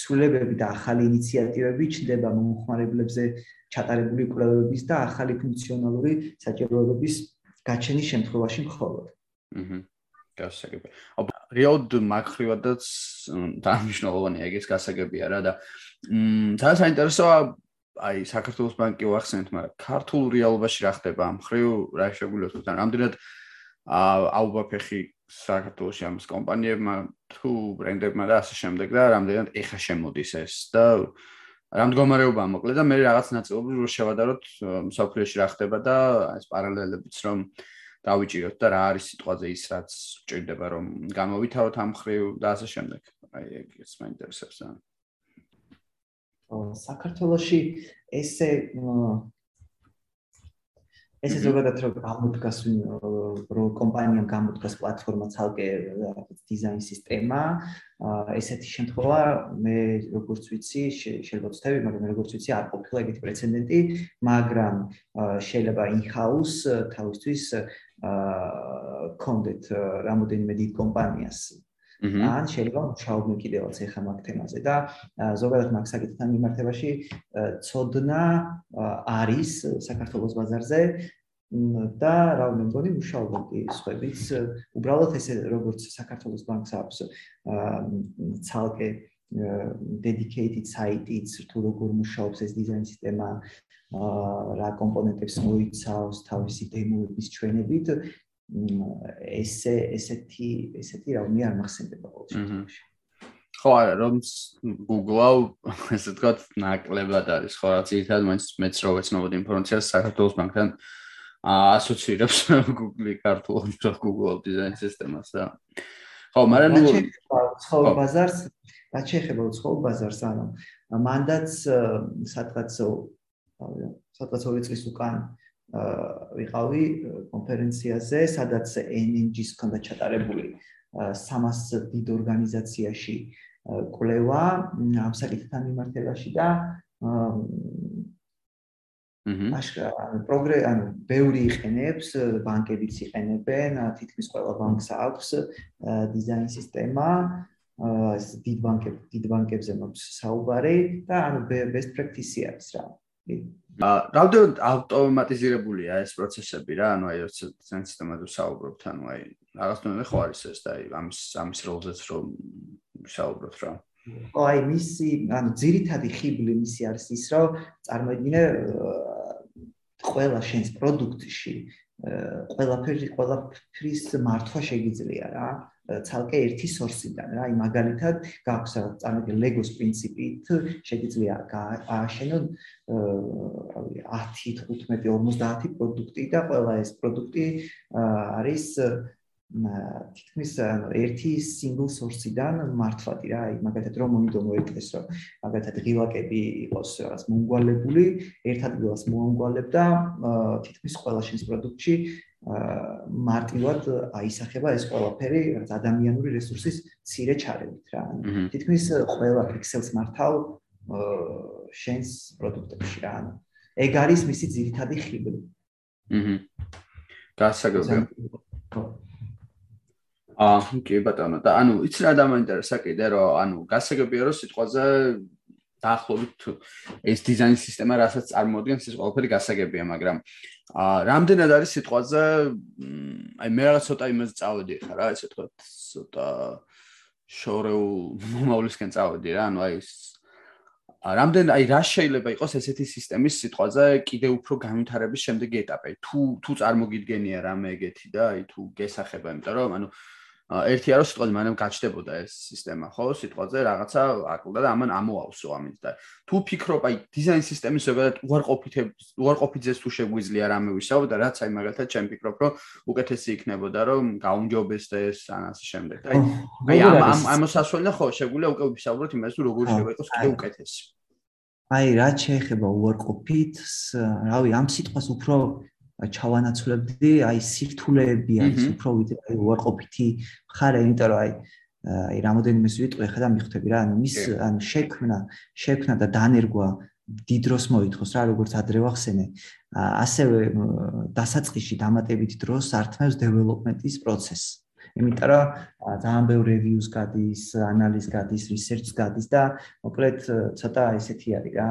ცვლილებები და ახალი ინიციატივები ჩნდება მომხმარებლებზე ჩატარებული კვლევების და ახალი ფუნქციონალური საჭიროებების გაჩენის შემთხვევაში მხოლოდ. აჰა გასაგები. რეალოდ მაგხრივადაც დანიშნულოვანია ეგეც გასაგებია რა და მ ძალიან საინტერესოა აი საქართველოს ბანკი ვახსენეთ, მაგრამ ქართულ რეალობაში რა ხდება? ამ ხრივ რა შეგვიძლია თქვა რამდენად აუბაფეხი საქართველოს ამის კომპანიებმა თუ ბრენდებმა და ასე შემდეგ და რამდენად ეხა შემოდის ეს და რა მდგომარეობაა მოკლედ და მე რაღაც ნაწილობრივ რო შევადაროთ მსოფლიოში რა ხდება და ეს პარალელებიც რომ დავიჭიროთ და რა არის სიტყვაზე ის რაც ჭირდება რომ გამოვითავოთ ამ ხრივ და ასე შემდეგ. აი ეგეც მაინტერესებს რა. საქართველოში ესე ესე ზოგადად რომ გამოდგას რომ კომპანიამ გამოდგას პლატფორმა ცალკე რაღაც დიზაინ სისტემა ესეთი შემთხვევა მე როგორც ვიცი შეიძლება ვცდები მაგრამ როგორც ვიცი არ ყოფილა ეგეთი პრეცედენტი მაგრამ შეიძლება in-house თავისთვის აა კონდეთ რამოდენიმე დიდ კომპანიას ან შეიძლება მუშაობდნენ კიდევაც ახლა მაგ თემაზე და ზოგადად მაგ საკითხთან მიმართებაში ცოდნა არის საქართველოს ბაზარზე და რა მე მგონი მუშაობენ კი სხვაებიც უბრალოდ ესე როგორც საქართველოს ბანკს აქვს ცალკე dedicated site-იც თუ როგორ მუშაობს ეს დიზაინ სისტემა რა კომპონენტებს მოიცავს თავისი დემოების ჩვენებით ესე ესეთი ესეთი რა მე არ მახსენდება ყოველ შემთხვევაში. ხო არა რომ Google-აო ესე თქვა ნაკლებად არის ხო რაც ერთად მაინც მეც რო ვეცნობოდი ინფორმაციას საქართველოს ბანკთან ასოცირებს Google-ი ქართულ Google დიზაინ სისტემას და ხო, მაგრამ ნუ ცხოველ ბაზარს, რა შეიძლება ცხოველ ბაზარს, ანუ მანდაც სადღაც სადღაც ორი წლის უკან ვიყავი კონფერენციაზე, სადაც NNG-ს ჰქონდა ჩატარებული 300 დიდ ორგანიზაციაში კვლევა ამ საკითხთან მიმართებაში და აჰა აშკარა პროგრე ანუ ბევრი იყენებს ბანკებიც იყენებენ თითქმის ყველა ბანკს აქვს დიზაინ სისტემა ეს დიდ ბანკებ დიდ ბანკებზე მოქვს საუბარი და ანუ best practice არის რა. ა რამდენად ავტომატიზირებულია ეს პროცესები რა? ანუ აი როცა სისტემაზე საუბრობთ ანუ აი რაღაცნაირად ხო არის ეს და აი ამის ამის როლზეც რომ საუბრობთ რა? აი მისი ანუ ძირითადი ხიბლი მისი არის ის რომ წარმოიდგინე ყველა შენს პროდუქტში ყველაფერი ყველაფრის მართვა შეგიძლია რა ცალკე ერთი სორსიდან რა აი მაგალითად გაქვს რაღაც წარმოიდგინე ლეგოს პრინციპით შეგიძლია ააშენო რავი 10 15 50 პროდუქტი და ყველა ეს პროდუქტი არის თითქმის ერთი single source-დან მართვადი რა, აი მაგალითად რომ მონიტორო ეკეს რომ მაგალითად ღილაკები იყოს რაღაც მონგვალებული, ერთ ადგილას მოანგვალებ და თითქმის ყველა შენს პროდუქტში მარტივად აისახება ეს ყველაფერი რაღაც ადამიანური რესურსის ცირე ჩარევით რა. თითქმის ყველა პიქსელს მართავ შენს პროდუქტებში რა. ეგ არის მისი ძირითადი ხიბლი. აჰა. გასაგებია. აა კი ბატონო და ანუ იცი რა დამაინტერესა კიდე რომ ანუ გასაგებია რომ სიტყვაზე დაახლოებით ეს დიზაინ სისტემა რასაც წარმოადგენს ის ყველაფერი გასაგებია მაგრამ აა რამდენად არის სიტყვაზე აი მე რაღაც ცოტა იმას წავედი ხა რა ესე თქვა ცოტა შორეულ მომავლისკენ წავედი რა ანუ აი ეს რამდენ აი რა შეიძლება იყოს ესეთი სისტემის სიტყვაზე კიდე უფრო განვითარების შემდეგი ეტაპი? თუ თუ წარმოგიდგენია რამე ეგეთი და აი თუ გესახება იმიტომ რომ ანუ ერთი არო სიტყვაზე მანამ გაჩნდებოდა ეს სისტემა, ხო? სიტყვაზე რაღაცა აკლდა და ამან ამოავსო ამით და თუ ფიქრობ აი დიზაინ სისტემის ზოგადად უარყოფითებს უარყოფითზეს თუ შეგვიძლია რამე ვისაუბროთ და რაც აი მაგალითად ჩემ ფიქრობ რომ უკეთესი იქნებოდა რომ გაუნჯობესდეს ან ასე შემდეგ. აი აი ამ ამ ამოსასვლელი ხო შეგვიძლია უკვე ვისაუბროთ იმას თუ როგორ შეიძლება იყოს კიდე უკეთესი. აი რა შეიძლება უარყოფითს, რავი ამ სიტყვას უფრო ჩავანაცვლებდი, აი სირთულეები არის უფრო ვიდრე აი უარყოფითი ხარ, იმიტომ რომ აი აი რამოდენიმე სიტყვი ხა და მიხვდები რა, ანუ მის ანუ შექმნა, შექმნა და დანერგვა დიდროს მოითხოს რა, როგორც ადრე ვახსენე. ასევე დასაწყისში დამატებით დროს ართმევს დეველოპმენტის პროცესს. იმიტომ რომ ძალიან ბევრი რევიუს გადის, ანალიზ გადის, რისერჩს გადის და მოკლედ ცოტა ესეთი არის რა.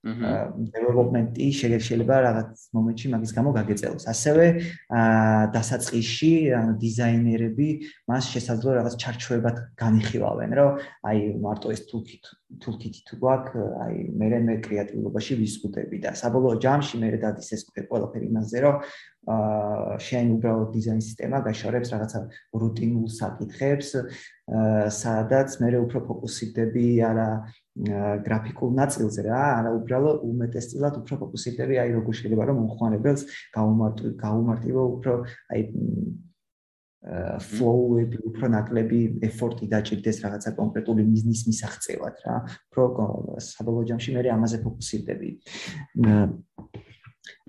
დეველოპმენტი შეიძლება რაღაც მომენტში მაგის გამო გაგეწელოს. ასევე დასაწყისში ანუ დიზაინერები მას შესაძლოა რაღაც ჩარჩოებად განიხილავენ, რომ აი მარტო ეს toolkit toolkit თუ გვაქვს, აი მე მე კრეატიულობაში ვიზღუდები და საბოლოო ჯამში მე დადის ეს ყველაფერი იმაზე, რომ შენ უბრალოდ დიზაინ სისტემა გაშორებს რაღაცა რუტინულ საკითხებს, სადაც მე უფრო ფოკუსირდები არა გრაფიკულ ნაწილზე რა, არა უბრალოდ უმეტესწილად უფრო ფოკუსირდები აი როგორ შეიძლება რომ მომხმარებელს გაუმარტო გაუმარტივო უფრო აი flow-ები უფრო ნაკლები effort-ი დაჭirdეს რაღაცა კონკრეტული მიზნის მისაღწევად რა. უფრო საბოლოო ჯამში მე ამაზე ფოკუსირდები.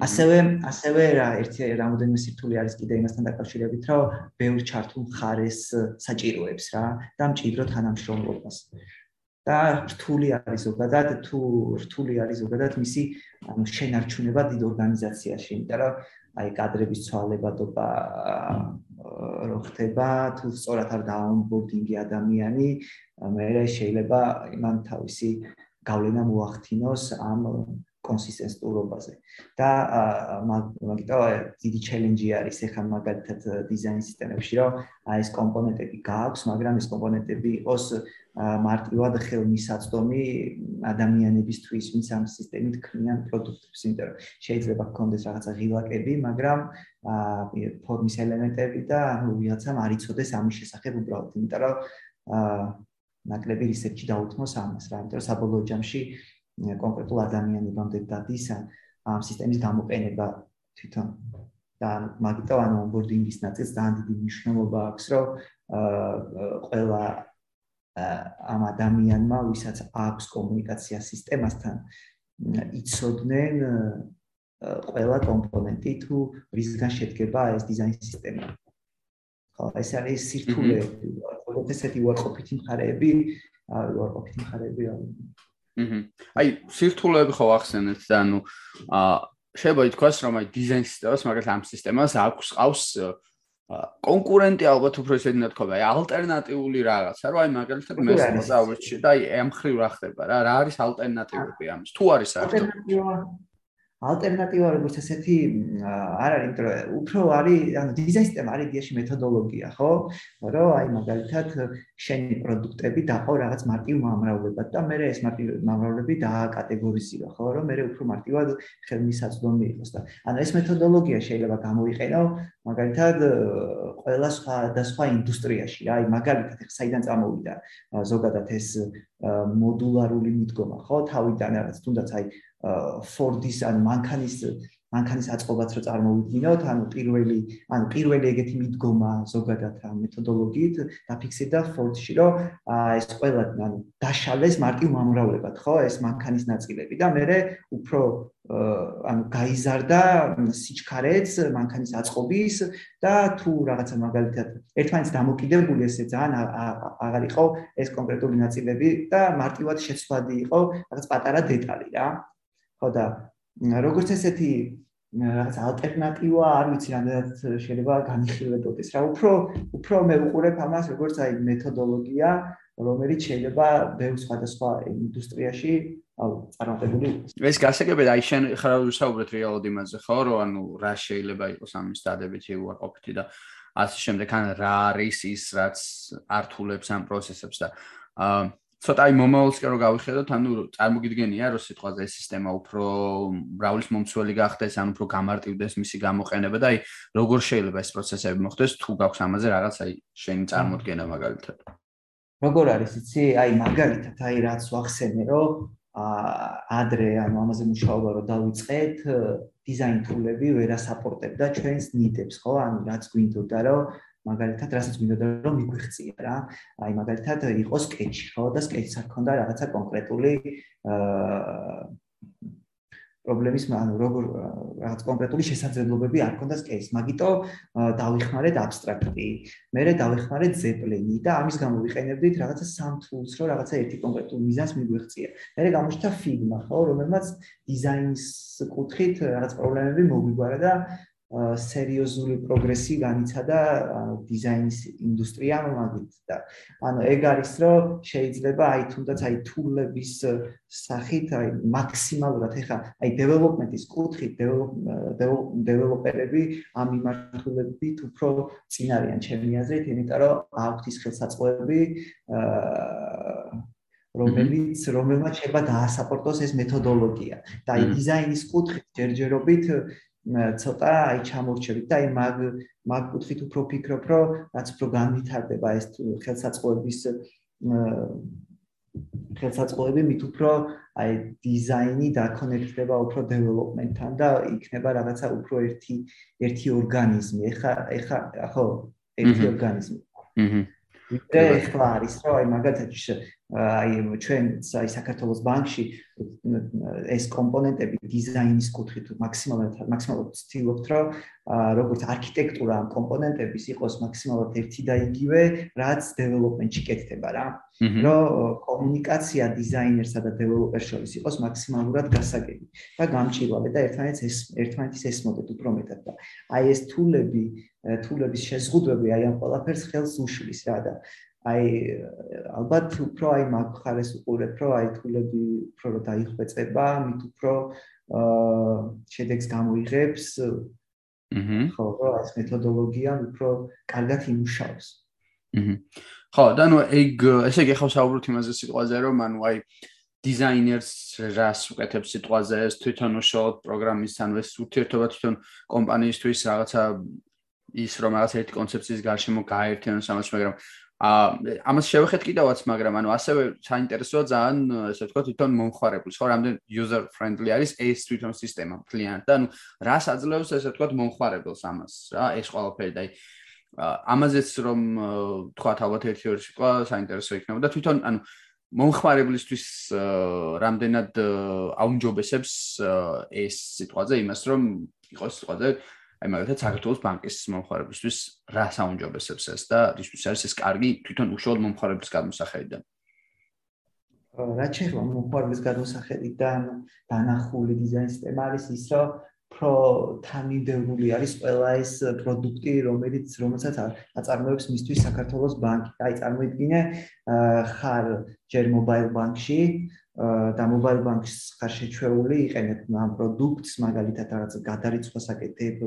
ასევე ასევე რა ერთი რამოდენიმე სირთულე არის კიდე იმასთან დაკავშირებით, რომ ბევრ ჩართულ ხარეს საჭიროებს რა და მჭიდრო თანამშრომლობას. და რთული არის ზოგადად თუ რთული არის ზოგადად მისი შენარჩუნება დიდ ორგანიზაციაში, იმიტომ რომ აი კადრების ცვალებადობა რო ხდება, თუ სწორად არ დაუნბორდინგი ადამიანი, მე შეიძლება იმან თავისი გავლენა მოახდინოს ამ კონსისტენტურობაზე. და მაგიტო დიდი ჩელენჯი არის ახლა მაგალითად დიზაინ სისტემებში, რომ აი ეს კომპონენტები გააქვს, მაგრამ ეს კომპონენტები იყოს მარტივად ხელმისაწვდომი ადამიანებისთვის, ვინც ამ სისტემით ქმნიან პროდუქტებს, იმიტომ რომ შეიძლება გქონდეს რაღაცა ღილაკები, მაგრამ აა ფორმის ელემენტები და ანუ ვიღაცამ არ იცოდეს ამის შესახებ უბრალოდ, იმიტომ რომ აა ნაკლები რისერჩი დაუთმოს ამას რა, იმიტომ რომ საბოლოო ჯამში კონკრეტულ ადამიანებამდე დადის ამ სისტემის გამოყენება თვითონ და მაგიტო ანუ ონბორდინგის ნაწილს ძალიან დიდი მნიშვნელობა აქვს, რომ ყველა ამ ადამიანმა, ვისაც აქვს კომუნიკაცია სისტემასთან, იცოდნენ ყველა კომპონენტი თუ რისგან შედგება ეს დიზაინ სისტემა. ხო, ეს არის სირთულეები, ყოველთვის ესეთი უარყოფითი მხარეები, უარყოფითი მხარეები. აჰა. აი, სირთულეები ხო ახსენეთ და ანუ აა შეიძლება ითქვას, რომ აი დიზაინ სისტემას, მაგალითად ამ სისტემას აქვს ყავს კონკურენტი ალბათ უფრო ისეთი ნათქვამი, აი ალტერნატიული რაღაცა, რომ აი მაგალითად მე მოსავეჭი და აი ამ ხრივ რა ხდება რა, რა არის ალტერნატივები ამის? თუ არის ალტერნატივა ალტერნატივა როგორც ესეთი არ არის, იმიტომ რომ უფრო არის, ანუ დიზაინ სისტემა არის დიაში მეთოდოლოგია, ხო? რომ აი მაგალითად შენი პროდუქტები დაყო რაღაც მარტივ მომრავლებად და მე ეს მარტივ მომრავლები დააკატეგორიზირა, ხო? რომ მე უფრო მარტივად ხელმისაწვდომი იყოს და ანუ ეს მეთოდოლოგია შეიძლება გამოიყენო მაგალითად ყველა სხვა და სხვა ინდუსტრიაში, რა, აი მაგალითად ხა საიდან წამოვიდა ზოგადად ეს მოდულარული მიდგომა, ხო? თავიდან რაღაც თუნდაც აი Ford-ის ან მანქანის მანქანის აწყობაც რო წარმოვიდგინოთ, ანუ პირველი, ანუ პირველი ეგეთი მიდგომა ზოგადად ამ მეთოდოლოგიით დაფიქსირდა Ford-ში, რომ ეს ყველა ანუ დაშალეს მარტივ მომრავლებად, ხო, ეს მანქანის ნაწილები და მე უფრო ანუ გაიზარდა სიჩქარეც მანქანის აწყობის და თუ რაღაცა მაგალითად ერთმანეთს დამოკიდებული ესე ძალიან აღარ იყო ეს კონკრეტული ნაწილები და მარტივად შეცვლადი იყო რაღაც პატარა დეტალი რა. ხო და როგორც ესეთი რაღაც ალტერნატივა არ ვიცი რამდენად შეიძლება განიხილებოდეს რა. უფრო უფრო მე ვუყურებ ამას როგორც აი მეთოდოლოგია რომელიც შეიძლება ბევრ სხვადასხვა ინდუსტრიაში აუ წარმატებული ეს გასაგებია აი შენ ხარ ვისაუბრეთ რეალოდ იმაზე ხო რომ ანუ რა შეიძლება იყოს ამის დადებითი უარყოფითი და ასე შემდეგ ან რა არის ის რაც ართულებს ამ პროცესებს და აა ცოტა აი მომავალსკენ რო გავიხედოთ, ანუ წარმოგიდგენია, რომ სიტყვაზე ეს სისტემა უფრო ბრაულის მომცველი გახდეს, ან უფრო გამარტივდეს მისი გამოყენება და აი როგორ შეიძლება ეს პროცესები მოხდეს, თუ გაქვს ამაზე რაღაც აი შენი წარმოდგენა მაგალითად. როგორ არის, იცი? აი მაგალითად, აი რაც ვახსენე, რომ ადრე ანუ ამაზე მუშაობა რო დავიწყეთ, დიზაინ თულები ვერ ასაპორტებდა ჩვენს ნიდებს, ხო? ანუ რაც გვინდოდა, რომ მაგალითად რასაც მინდოდა რომ მიგვიხცია რა. აი მაგალითად იყოს სკეჩი ხო და სკეჩს არ ქონდა რაღაცა კონკრეტული აა პრობლემის ანუ როგორ რაღაც კონკრეტული შესაძლებლობები არ ქონდა სკეჩს მაგიტო დავიხმარეთ აბსტრაქტი მერე დავიხმარეთ ზეპლენი და ამის გამო ვიყენებდით რაღაცა სამ თულს რომ რაღაცა ერთი კონკრეტული მიზანს მიგვიხცია. მერე გამოჩნდა ფიგმა ხო რომელმაც დიზაინის კუთხით რაღაც პრობლემები მოგვიგვარა და სერიოზული პროგრესი განიცადა დიზაინის ინდუსტრიამ მაგით და ანუ ეგ არის რომ შეიძლება აი თუნდაც აი თულების სახით აი მაქსიმალურად ეხა აი დეველოპმენტის კუთხით დეველოპერები ამ მიმართულებით უფრო წინ არიან ჩემი აზრით იმიტომ რომ აქვთ ის ხელსაწყოები რომელიც რომელმაც შეიძლება დაასაპორტოს ეს მეთოდოლოგია და აი დიზაინის კუთხით ჯერჯერობით ცოტა აი ჩამორჩებით და აი მაგ მაგ კუთხით უფრო ფიქრობ, რომ რაც უფრო განვითარდება ეს ხელსაწყოების ხელსაწყოები მით უფრო აი დიზაინი დაკონექტდება უფრო დეველოპმენტთან და იქნება რაღაცა უფრო ერთი ერთი ორგანიზმი. ეხა ეხა ხო, ერთი ორგანიზმი. აჰა. ვიდრე ეხლა არის რომ აი მაგალითად აი ჩვენ აი საქართველოს ბანკში ეს კომპონენტები დიზაინის კუთხით მაქსიმალურად მაქსიმალურად ვცდილობთ რომ როგორც არქიტექტურა ამ კომპონენტების იყოს მაქსიმალურად ერთი და იგივე რაც დეველოპმენტში კეთდება რა. რომ კომუნიკაცია დიზაინერსა და დეველოპერს შორის იყოს მაქსიმალურად გასაგები და გამჭირვალე და ერთმანეთს ეს ერთმანეთის ესმოდეთ უფრო მეტად და აი ეს თულები თულების შეზღუდვები აი ამ ყველაფერს ხელს უშლის რა და აი ალბათ უფრო აი მაგ ხარეს უყურებ რომ აი თულები უფრო რომ დაიხვეწება, მით უფრო აა შედეგს გამოიღებს. აჰა. ხო, რა ეს მეთოდოლოგია უფრო კარგად იმუშავებს. აჰა. ხო, და ნუ ეგ ესე იგი ხავს საუბრობთ იმაზე სიტყვაზე რომ ანუ აი დიზაინერს რას უკეთებს სიტყვაზე ეს თვითონ უშუალოდ პროგრამის ანუ ეს ურთიერთობა თვითონ კომპანიისთვის რაღაცა ის რომ რაღაც ერთი კონცეფციის გარშემო გააერთიანოს ამას მაგრამ ამას შევეხეთ კიდევაც, მაგრამ ანუ ასევე საინტერესოა ძალიან ესე ვთქვათ თვითონ მომხარებლის, ხო, რამდენ user friendly არის ეს თვითონ სისტემა, კლიანტ და ანუ რას აძლევს ესე ვთქვათ მომხარებელს ამას, რა, ეს ყველაფერი და ამაზეც რომ თქვა ალბათ ერთი-ორი სიტყვა საინტერესო იქნება და თვითონ ანუ მომხმარებლისთვის რამდენად აუნჯობესებს ეს სიტყვაზე იმას რომ იყოს სიტყვაზე აი მაგალითად საქართველოს ბანკის მომხმარებლისთვის რა საუნჯობესებს ეს და რისთვის არის ეს კარგი თვითონ უშუალოდ მომხმარებლის გადმოსახედიდან რაც შეიძლება მომხმარებლის გადმოსახედიდან დანახული დიზაინ სისტემა არის ის რომ პრო თანმიმდევრული არის ყველა ეს პროდუქტი რომელიც რომელსაც აწარმოებს მისთვის საქართველოს ბანკი. აი წარმოიდგინე ხარ ჯერ მობაილ ბანკში და მობაილ ბანკის ხარ შეჩვეული იყენებ ამ პროდუქტს მაგალითად რაღაც გადარიცხვას აკეთებ,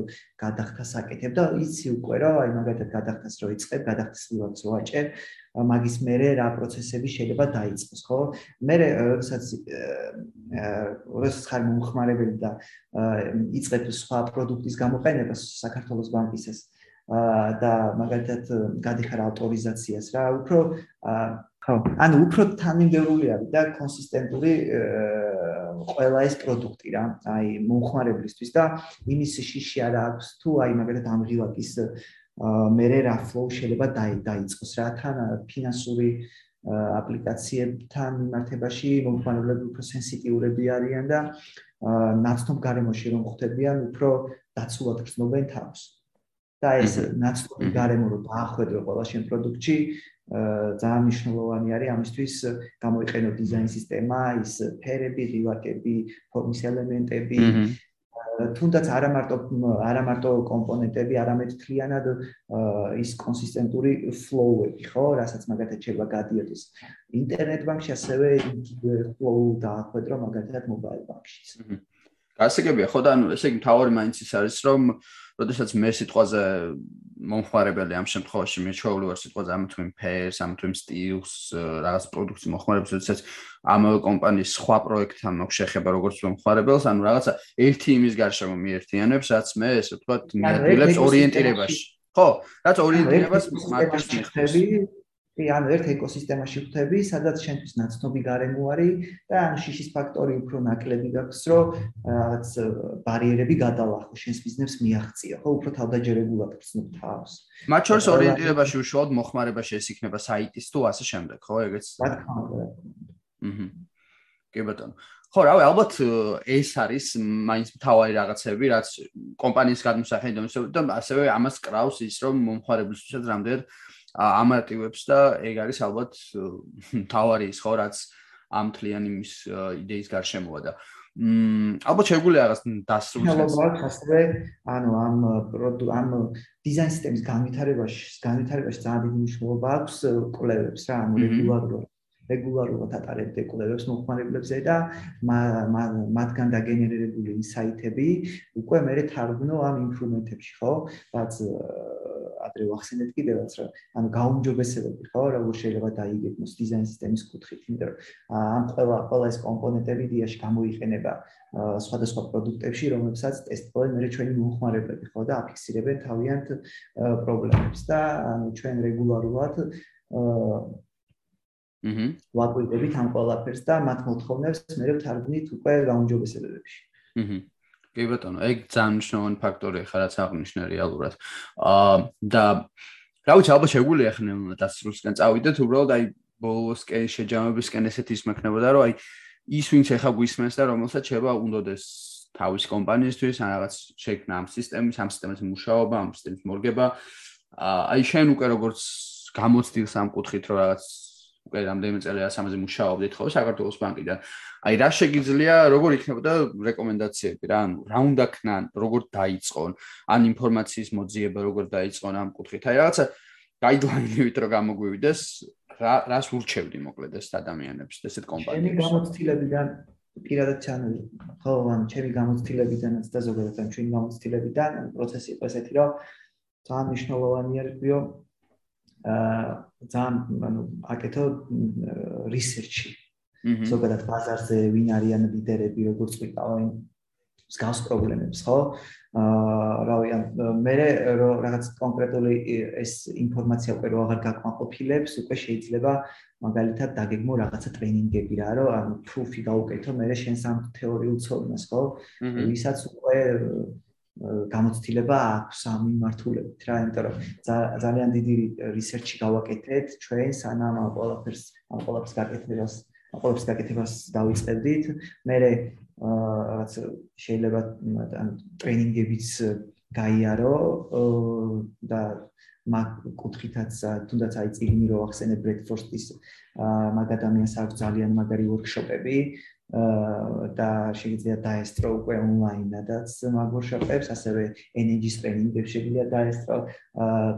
გადახდას აკეთებ და იცი უკვე რომ აი მაგალითად გადახდას რო იწყებ, გადახდის ლივაც რო აჭერ, მაგის მერე რა პროცესები შეიძლება დაიწყოს, ხო? მერე როდესაც როდესაც ხარ მომხმარებელი და იწყებ სხვა პროდუქტის გამოყენებას საქართველოს ბანკის ეს და მაგალითად გადიხარ ავტორიზაციას რა, უფრო ხო, ანუ უფრო თანმიმდევრული არის და კონსისტენტური ყველა ეს პროდუქტი რა, აი მომხმარებლისთვის და იმის შიში არა აქვს თუ აი მაგალითად ამ ღილაკის მე რა flow შეიძლება დაიწყოს რა თან ფინანსური აპლიკაციებთან მიმართებაში მომხმარებლები უფრო სენსიტიურები არიან და ნაცნობ გარემოში რომ ხვდებიან უფრო დაცულად გრძნობენ თავს. და ეს ნაცნობი გარემო რომ დაახვედრო ყველა შენ პროდუქტში ძალიან მნიშვნელოვანი არის ამისთვის გამოიყენო დიზაინ სისტემა ის ფერები, რივაკები, ფორმის ელემენტები. თუნდაც არა მარტო არა მარტო კომპონენტები, არამედ თლიანად ის კონსისტენტური ფლოუები, ხო, რასაც მაგათაც შეიძლება გადიოდეს. ინტერნეტ ბანკში, ასევე ფლოუ დაახვედრო მაგათაც მობაილ ბანკშიც. გასაგებია, ხო და ანუ ესე იგი თავი მაინც ის არის, რომ როდესაც მე სიტყვაზე მომხმარებელი ამ შემთხვევაში მე ჩვეული ვარ სიტყვაზე ამ თუ იმ ფერს, ამ თუ იმ სტილს, რაღაც პროდუქტის მომხმარებელს, როდესაც ამავე კომპანიის სხვა პროექტთან მაქვს შეხება როგორც მომხმარებელს, ანუ რაღაცა ერთი იმის გარშემო მიერთიანებს, რაც მე ესე ვთქვათ, მიადგილებს ორიენტირებაში. ხო, რაც ორიენტირებას მარკეტინგში მიხვდები, ანუ ერთ ეკოსისტემაში ხვდები, სადაც შენთვის ნაცნობი გარემო არის და ანუ შიშის ფაქტორი უფრო ნაკლები გაქვს, რომ რაღაც ბარიერები გადალახო, შენს ბიზნესს მიაღწიო, ხო, უფრო თავდაჯერებულად გწნობ თავს. მათ შორის ორიენტირებაში უშუალოდ მოხმარებაში ეს იქნება საიტის თუ ასე შემდეგ, ხო, ეგეც? რა თქმა უნდა. აჰა. კი ბატონო. ხო, რავი, ალბათ ეს არის მაინც თავი რაღაცები, რაც კომპანიის გადმოსახედიდან და ასევე ამას კრავს ის, რომ მომხმარებლისთვისაც რამდენად ამარტივებს და ეგ არის ალბათ თავარი ის ხო რაც ამ თლიანი მის იდეის გარშემოა და მ ალბათ შეგვიძლია რაღაც დასრულდეს. ალბათ ასევე ანუ ამ ამ დიზაინ სისტემის განვითარებაში განვითარებაში ძალიან დიდი მნიშვნელობა აქვს კვლევებს რა ანუ რეგულარულად რეგულარულად ატარებთ კვლევებს მომხმარებლებზე და მათგან დაგენერირებული ინსაიტები უკვე მე თარგმნო ამ ინსტრუმენტებში ხო? რაც ადრე ვახსენეთ კიდევაც რა ანუ გაუმჯობესებები ხო როგორ შეიძლება დაიგეგმოს დიზაინ სისტემის კუთხით იმიტომ რომ ამ ყველა ყველა ეს კომპონენტები დიაში გამოიყენება სხვადასხვა პროდუქტებში რომლებსაც ტესტობენ მე ჩვენი მომხმარებლები ხო და აფიქსირებენ თავიანთ პრობლემებს და ჩვენ რეგულარულად აჰა ვაკვირდებით ამ ყველაფერს და მათ მოთხოვნებს მე ვთარგმნით უკვე გაუმჯობესებებში აჰა კი ბატონო, ეგ ძალიან მნიშვნელოვანი ფაქტორია ხა რაც აღნიშნე რეალურად. აა და რა ვიცი, ალბათ შეგვიძლია ახლა დასრულსკენ წავიდეთ, უბრალოდ აი ბოლოსკენ შეჯამებისკენ ესეთ ის მექნებოდა, რომ აი ის ვინც ახლა გვისმენს და რომელსაც შეება უნდადეს თავის კომპანიისთვის ან რაღაც შექმნა ამ სისტემის, ამ სისტემის მუშაობა, ამ სისტემის მორგება. აი შენ უკვე როგორც გამოცდილს ამ კუთხით, რომ რაღაც უკვე რამდენიმე წელია სამაზე მუშაობდით ხო საქართველოს ბანკიდან. აი რა შეგიძლია, როგორ იქნებოდა რეკომენდაციები რა, ანუ რა უნდა ქნან, როგორ დაიწყონ, ან ინფორმაციის მოძიება როგორ დაიწყონ ამ კუთხით. აი რაღაცა გაიდლაინებით რო გამოგვივიდეს, რა რას ურჩევდი მოკლედ ეს ადამიანებს, ესეთ კომპანიებს. ჩემი გამოცდილებიდან პირადად ჩანელი, ხო, ან ჩემი გამოცდილებიდანაც და ზოგადად ამ ჩვენი გამოცდილებიდან პროცესი იყო ესეთი, რომ ძალიან მნიშვნელოვანი არის, რომ ძალიან ანუ აკეთო რისერჩი. ზოგადად ბაზარზე ვინ არიან ლიდერები, როგორც ვიყავენ მსგავს პრობლემებს, ხო? აა რავი, მე რაღაც კონკრეტული ეს ინფორმაცია უკვე რო აღარ გაკმაყოფილებს, უკვე შეიძლება მაგალითად დაგეგმო რაღაცა ტრენინგები რა, რომ ანუ პრუფი გაუკეთო მე შენს ამ თეორიულ ცოდნას, ხო? ვისაც უკვე გამოცდილება აქვს ამ მიმართულებით რა, იმიტომ რომ ძალიან დიდი რისერჩი გავაკეთეთ ჩვენ სანამ ამ ყველაფერს ამ ყველაფერს გაკეთებას ამ ყველაფერს გაკეთებას დავიწყებდით. მე რაღაც შეიძლება ან ტრეინინგებიც გაიარო და მაგ კუთხითაც თუნდაც აი წიგნი რო ახსენე ბრედფორსტის მაგ ადამიანს აქვს ძალიან მაგარი ვორქშოპები და შეიძლება დაესწრო უკვე ონლაინადაც მაგ ვორქშოპებს, ასევე ენერგიის ტრენინგებს შეიძლება დაესწრო.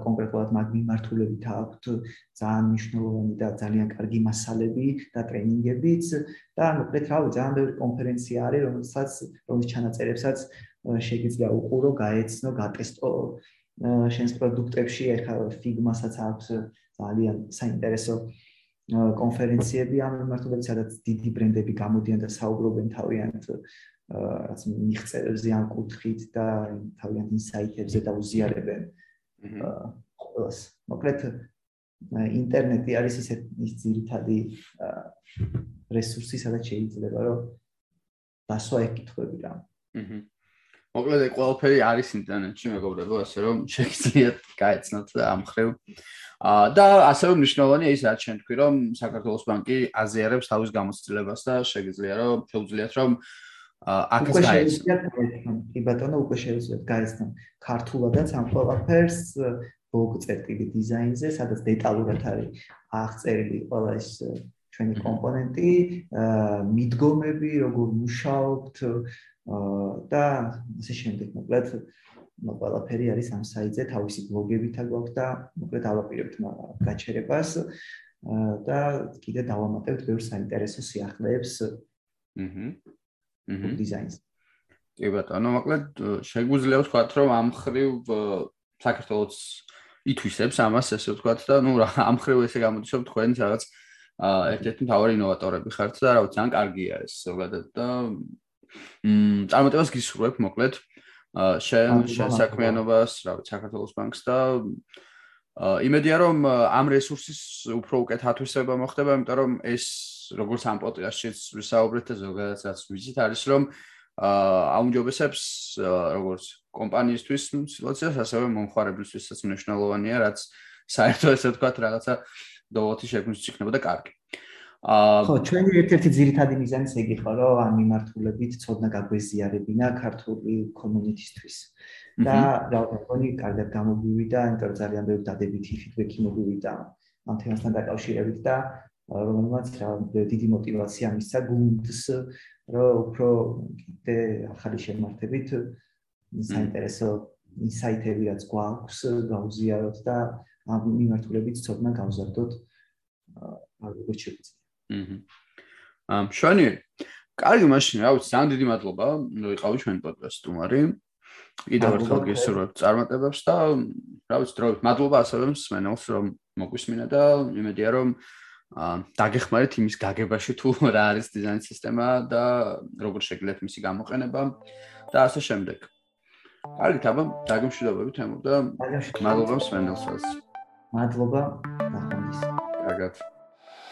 კონკრეტულად მაგ მიმართულებით აქვთ ძალიან მნიშვნელოვანი და ძალიან კარგი მასალები და ტრენინგებიც. და მოკლედ რავი ძალიან ბევრი კონფერენცია არის, რომელსაც რომლის ჩანაწერებსაც შეიძლება უყურო, გაეცნო, გატესტო. შენს პროდუქტებში, ეხლა Figma-საც აქვს ძალიან საინტერესო კონფერენციები ამ მიმართულებით, სადაც დიდი ბრენდები გამოდიან და საუბრობენ თავიანთ რაც მიღწევებზე ან კუთხით და თავიანთ ინსაიტებზე და უზიარებენ ყველას. მოკლედ ინტერნეტი არის ისე ის ძირითადი რესურსი, სადაც შეიძლება რომ დასვა ეკითხები რა. აჰა. მოკლედ ეს ყველაფერი არის ინტერნეტში, მეგობრებო, ასე რომ შეგიძლიათ გაეცნოთ ამ ხრივ. აა და ასევე მნიშვნელოვანია ის რაც ჩვენ თქვი, რომ საქართველოს ბანკი აზიარებს თავის გამოცდილებას და შეგიძლია რომ შეუძლიათ რომ აქ გაეცნოთ. კი ბატონო, უკვე შევიძლიათ გაეცნოთ ქართულადაც ამ ყველაფერს ბლოგ წერტილი დიზაინზე, სადაც დეტალურად არის აღწერილი ყველა ეს ჩვენი კომპონენტი, მიდგომები, როგორ მუშაობთ, და ასე შემდეგ. მოკლედ ყველაფერი არის ამ საიტზე თავისი ბლოგებით აქვს და მოკლედ ავაპირებთ გაჩერებას. და კიდე დავამატებთ ბევრ საინტერესო სიახლეებს. აჰა აჰა დიზაინს კი ბატონო მოკლედ შეგვიძლია ვთქვათ რომ ამ ხრივ საქართველოს ითვისებს ამას ესე ვთქვათ და ნუ რა ამ ხრივ ესე გამოდის რომ თქვენ რაღაც ერთ-ერთი მთავარი ინოვატორები ხართ და რა ვიცი ან კარგია ეს ზოგადად და მ წარმატებას გისურვებ მოკლედ შენ შენ საქმიანობას, რა ვიცი, საქართველოს ბანკს და იმედია რომ ამ რესურსის უფრო უკეთ ათვისება მოხდება, იმიტომ რომ ეს როგორც ამ პოდკასტშიც ვისაუბრეთ და ზოგადად რაც ვიცით არის რომ აუნჯობესებს როგორც კომპანიისთვის სიტუაციას, ასევე მომხარებლისთვისაც მნიშვნელოვანია, რაც საერთოდ ესე ვთქვათ რაღაცა დოვოთი შექმნის იქნება და კარგი. ხო, ჩვენი ერთ-ერთი ძირითადი მიზანიც ეგ იყო, რომ ამ მიმართულებით ცოდნა გაგვეზიარებინა ქართული კომუნიტისთვის. და რა ვქონი, კარგად გამოგვივიდა, იმიტომ ძალიან ბევრი დადებითი ფიდბექი მოგვივიდა ამ თემასთან დაკავშირებით და რომელმაც რა დიდი мотиваცია მისცა გუნდს, რომ უფრო კიდე ახალი შემართებით საინტერესო ინსაიტები რაც გვაქვს, გავუზიაროთ და ამ მიმართულებით ცოდნა გავზარდოთ. აა როგორც შეგვიძლია. აჰა. ამ შვენი კარგი მაშინ რა ვიცი ძალიან დიდი მადლობა რომ იყავი ჩვენ პოდკასტ უმარი კიდევ ერთხელ გესურვებ წარმატებებს და რა ვიცი დროებით მადლობა ასევე მსმენელს რომ მოგვისმინა და იმედია რომ აა დაგეხმარეთ იმის გაგებაში თუ რა არის დიზაინ სისტემა და როგორ შეგიძლიათ მისი გამოყენება და ასე შემდეგ. კარგი თაბა, დაგემშვიდობები თემო და მადლობა მსმენელსაც. მადლობა. ნახვამდის. კარგად.